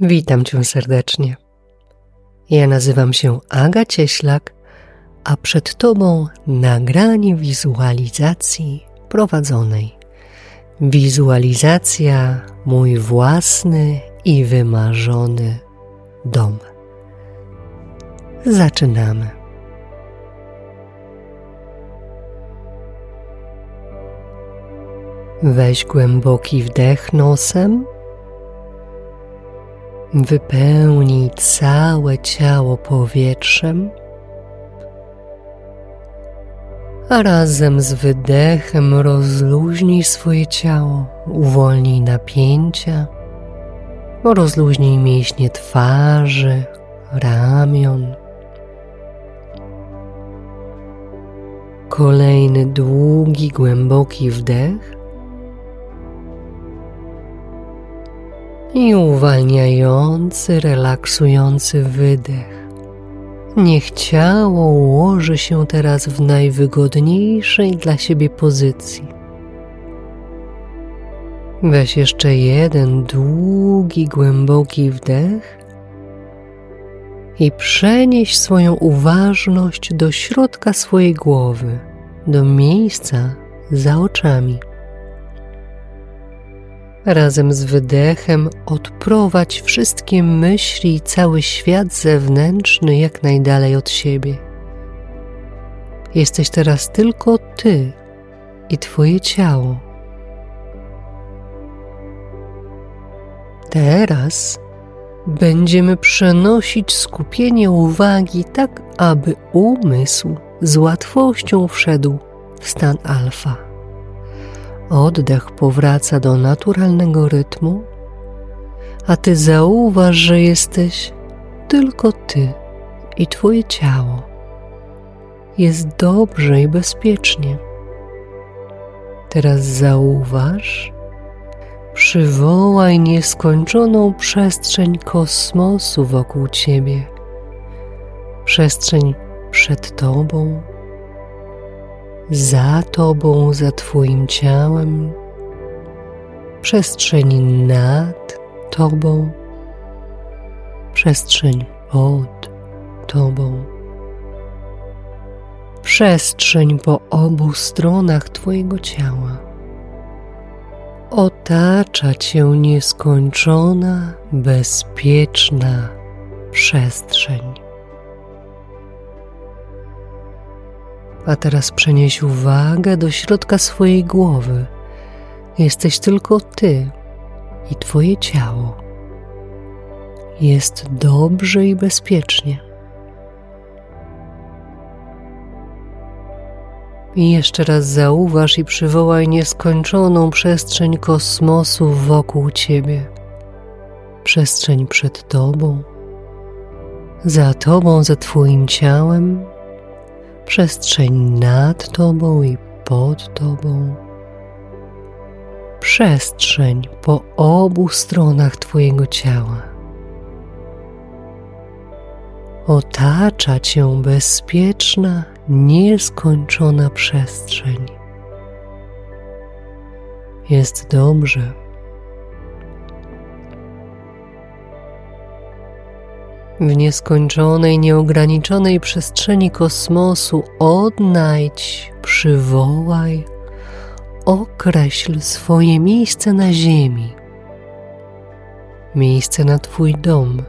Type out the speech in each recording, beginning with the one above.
Witam Cię serdecznie. Ja nazywam się Aga Cieślak, a przed Tobą nagranie wizualizacji prowadzonej. Wizualizacja mój własny i wymarzony dom. Zaczynamy. Weź głęboki wdech nosem Wypełnij całe ciało powietrzem, a razem z wydechem rozluźnij swoje ciało, uwolnij napięcia, rozluźnij mięśnie twarzy, ramion. Kolejny długi, głęboki wdech. I uwalniający, relaksujący wydech. Niech ciało ułoży się teraz w najwygodniejszej dla siebie pozycji. Weź jeszcze jeden długi, głęboki wdech i przenieś swoją uważność do środka swojej głowy, do miejsca za oczami. Razem z wydechem odprowadź wszystkie myśli i cały świat zewnętrzny jak najdalej od siebie. Jesteś teraz tylko ty i twoje ciało. Teraz będziemy przenosić skupienie uwagi tak, aby umysł z łatwością wszedł w stan alfa. Oddech powraca do naturalnego rytmu, a ty zauważ, że jesteś tylko ty i twoje ciało. Jest dobrze i bezpiecznie. Teraz zauważ, przywołaj nieskończoną przestrzeń kosmosu wokół ciebie, przestrzeń przed tobą za Tobą, za Twoim ciałem, przestrzeń nad Tobą, przestrzeń pod Tobą, przestrzeń po obu stronach Twojego ciała. Otacza Cię nieskończona, bezpieczna przestrzeń. A teraz przenieś uwagę do środka swojej głowy. Jesteś tylko ty i twoje ciało. Jest dobrze i bezpiecznie. I jeszcze raz zauważ i przywołaj nieskończoną przestrzeń kosmosu wokół ciebie. Przestrzeń przed tobą, za tobą, za twoim ciałem przestrzeń nad Tobą i pod Tobą, przestrzeń po obu stronach Twojego ciała. Otacza Cię bezpieczna, nieskończona przestrzeń. Jest dobrze. W nieskończonej, nieograniczonej przestrzeni kosmosu odnajdź, przywołaj, określ swoje miejsce na Ziemi, miejsce na Twój dom.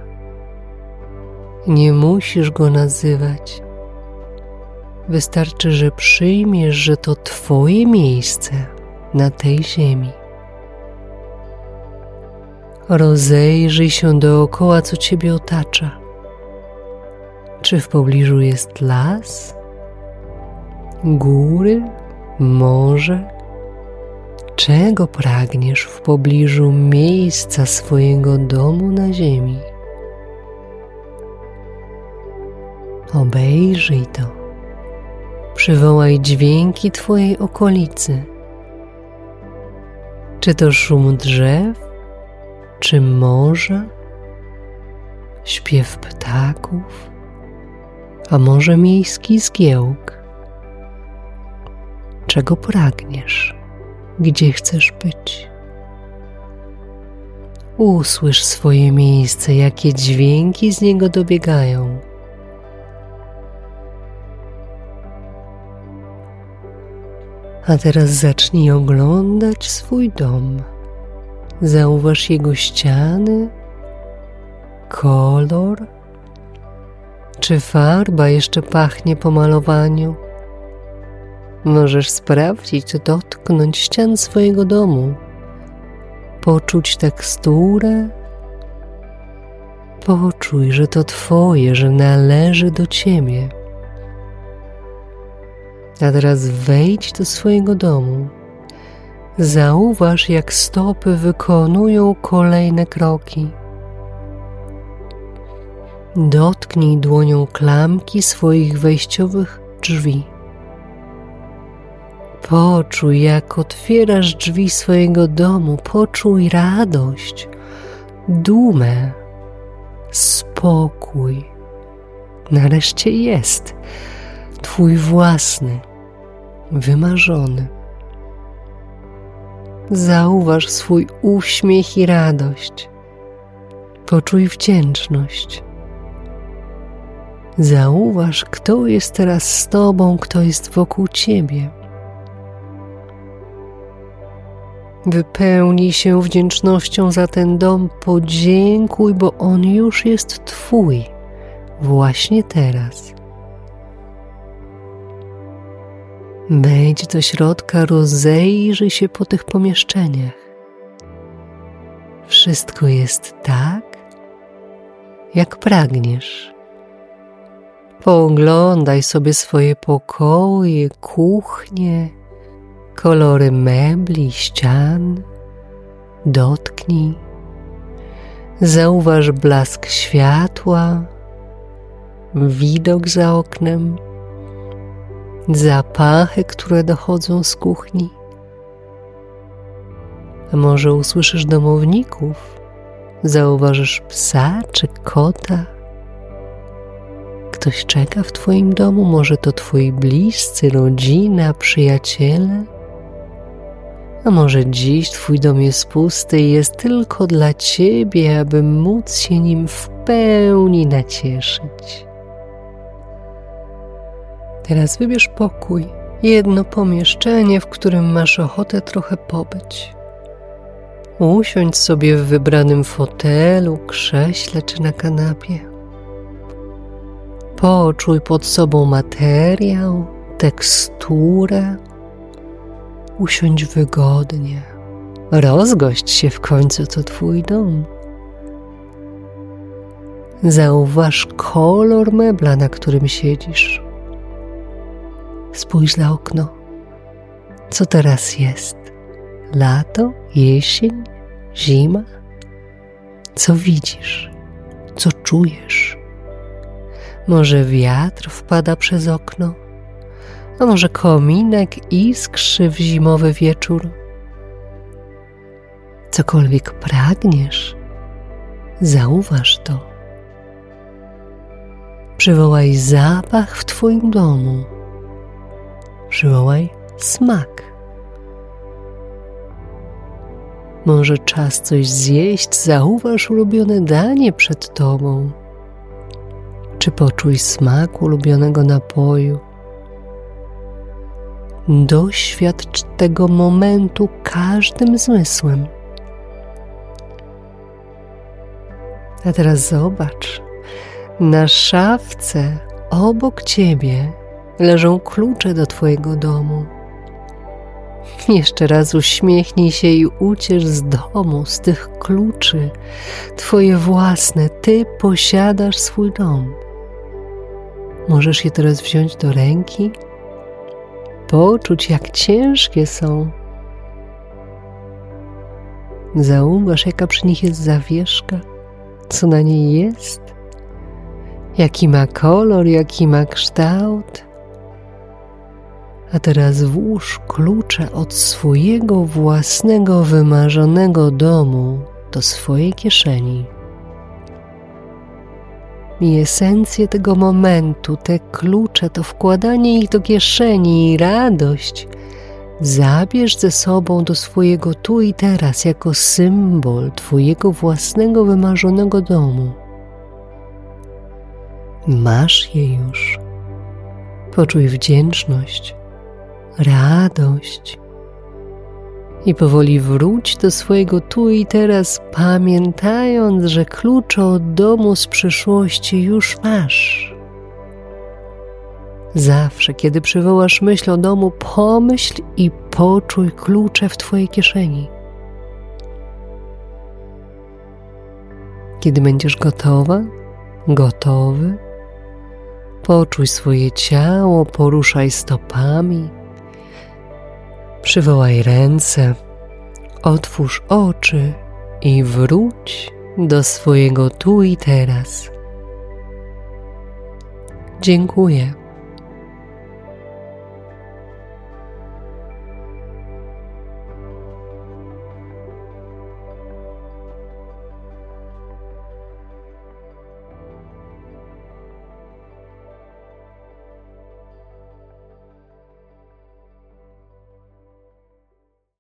Nie musisz go nazywać. Wystarczy, że przyjmiesz, że to Twoje miejsce na tej ziemi. Rozejrzyj się dookoła, co Ciebie otacza. Czy w pobliżu jest las, góry, morze? Czego pragniesz w pobliżu miejsca swojego domu na ziemi? Obejrzyj to. Przywołaj dźwięki Twojej okolicy. Czy to szum drzew, czy morza, śpiew ptaków, a może miejski zgiełk? Czego pragniesz? Gdzie chcesz być? Usłysz swoje miejsce, jakie dźwięki z niego dobiegają. A teraz zacznij oglądać swój dom. Zauważ jego ściany, kolor. Czy farba jeszcze pachnie po malowaniu? Możesz sprawdzić, dotknąć ścian swojego domu, poczuć teksturę. Poczuj, że to Twoje, że należy do Ciebie. A teraz wejdź do swojego domu. Zauważ, jak stopy wykonują kolejne kroki. Dotknij dłonią klamki swoich wejściowych drzwi. Poczuj, jak otwierasz drzwi swojego domu, poczuj radość, dumę, spokój. Nareszcie jest Twój własny, wymarzony. Zauważ swój uśmiech i radość. Poczuj wdzięczność. Zauważ, kto jest teraz z Tobą, kto jest wokół Ciebie. Wypełnij się wdzięcznością za ten dom, podziękuj, bo on już jest Twój właśnie teraz. Wejdź do środka, rozejrzyj się po tych pomieszczeniach. Wszystko jest tak, jak pragniesz. Pooglądaj sobie swoje pokoje, kuchnie, kolory mebli, ścian. Dotknij. Zauważ blask światła, widok za oknem zapachy, które dochodzą z kuchni. A może usłyszysz domowników, zauważysz psa czy kota. Ktoś czeka w Twoim domu, może to Twoi bliscy, rodzina, przyjaciele. A może dziś Twój dom jest pusty i jest tylko dla Ciebie, aby móc się nim w pełni nacieszyć. Teraz wybierz pokój, jedno pomieszczenie, w którym masz ochotę trochę pobyć. Usiądź sobie w wybranym fotelu, krześle czy na kanapie. Poczuj pod sobą materiał, teksturę. Usiądź wygodnie. Rozgość się w końcu, to Twój dom. Zauważ kolor mebla, na którym siedzisz. Spójrz na okno. Co teraz jest? Lato, jesień, zima? Co widzisz? Co czujesz? Może wiatr wpada przez okno? A może kominek iskrzy w zimowy wieczór? Cokolwiek pragniesz, zauważ to. Przywołaj zapach w Twoim domu przywołaj smak. Może czas coś zjeść, zauważ ulubione danie przed tobą. Czy poczuj smak ulubionego napoju. Doświadcz tego momentu każdym zmysłem. A teraz zobacz, na szafce obok ciebie leżą klucze do Twojego domu. Jeszcze raz uśmiechnij się i uciesz z domu, z tych kluczy, Twoje własne, Ty posiadasz swój dom. Możesz je teraz wziąć do ręki, poczuć, jak ciężkie są. Zauważ, jaka przy nich jest zawieszka, co na niej jest, jaki ma kolor, jaki ma kształt. A teraz włóż klucze od swojego własnego wymarzonego domu do swojej kieszeni. I esencję tego momentu, te klucze, to wkładanie ich do kieszeni i radość zabierz ze sobą do swojego tu i teraz jako symbol Twojego własnego wymarzonego domu. Masz je już. Poczuj wdzięczność, radość i powoli wróć do swojego tu i teraz, pamiętając, że klucze od domu z przyszłości już masz. Zawsze, kiedy przywołasz myśl o domu, pomyśl i poczuj klucze w Twojej kieszeni. Kiedy będziesz gotowa, gotowy, poczuj swoje ciało, poruszaj stopami, przywołaj ręce, otwórz oczy i wróć do swojego tu i teraz. Dziękuję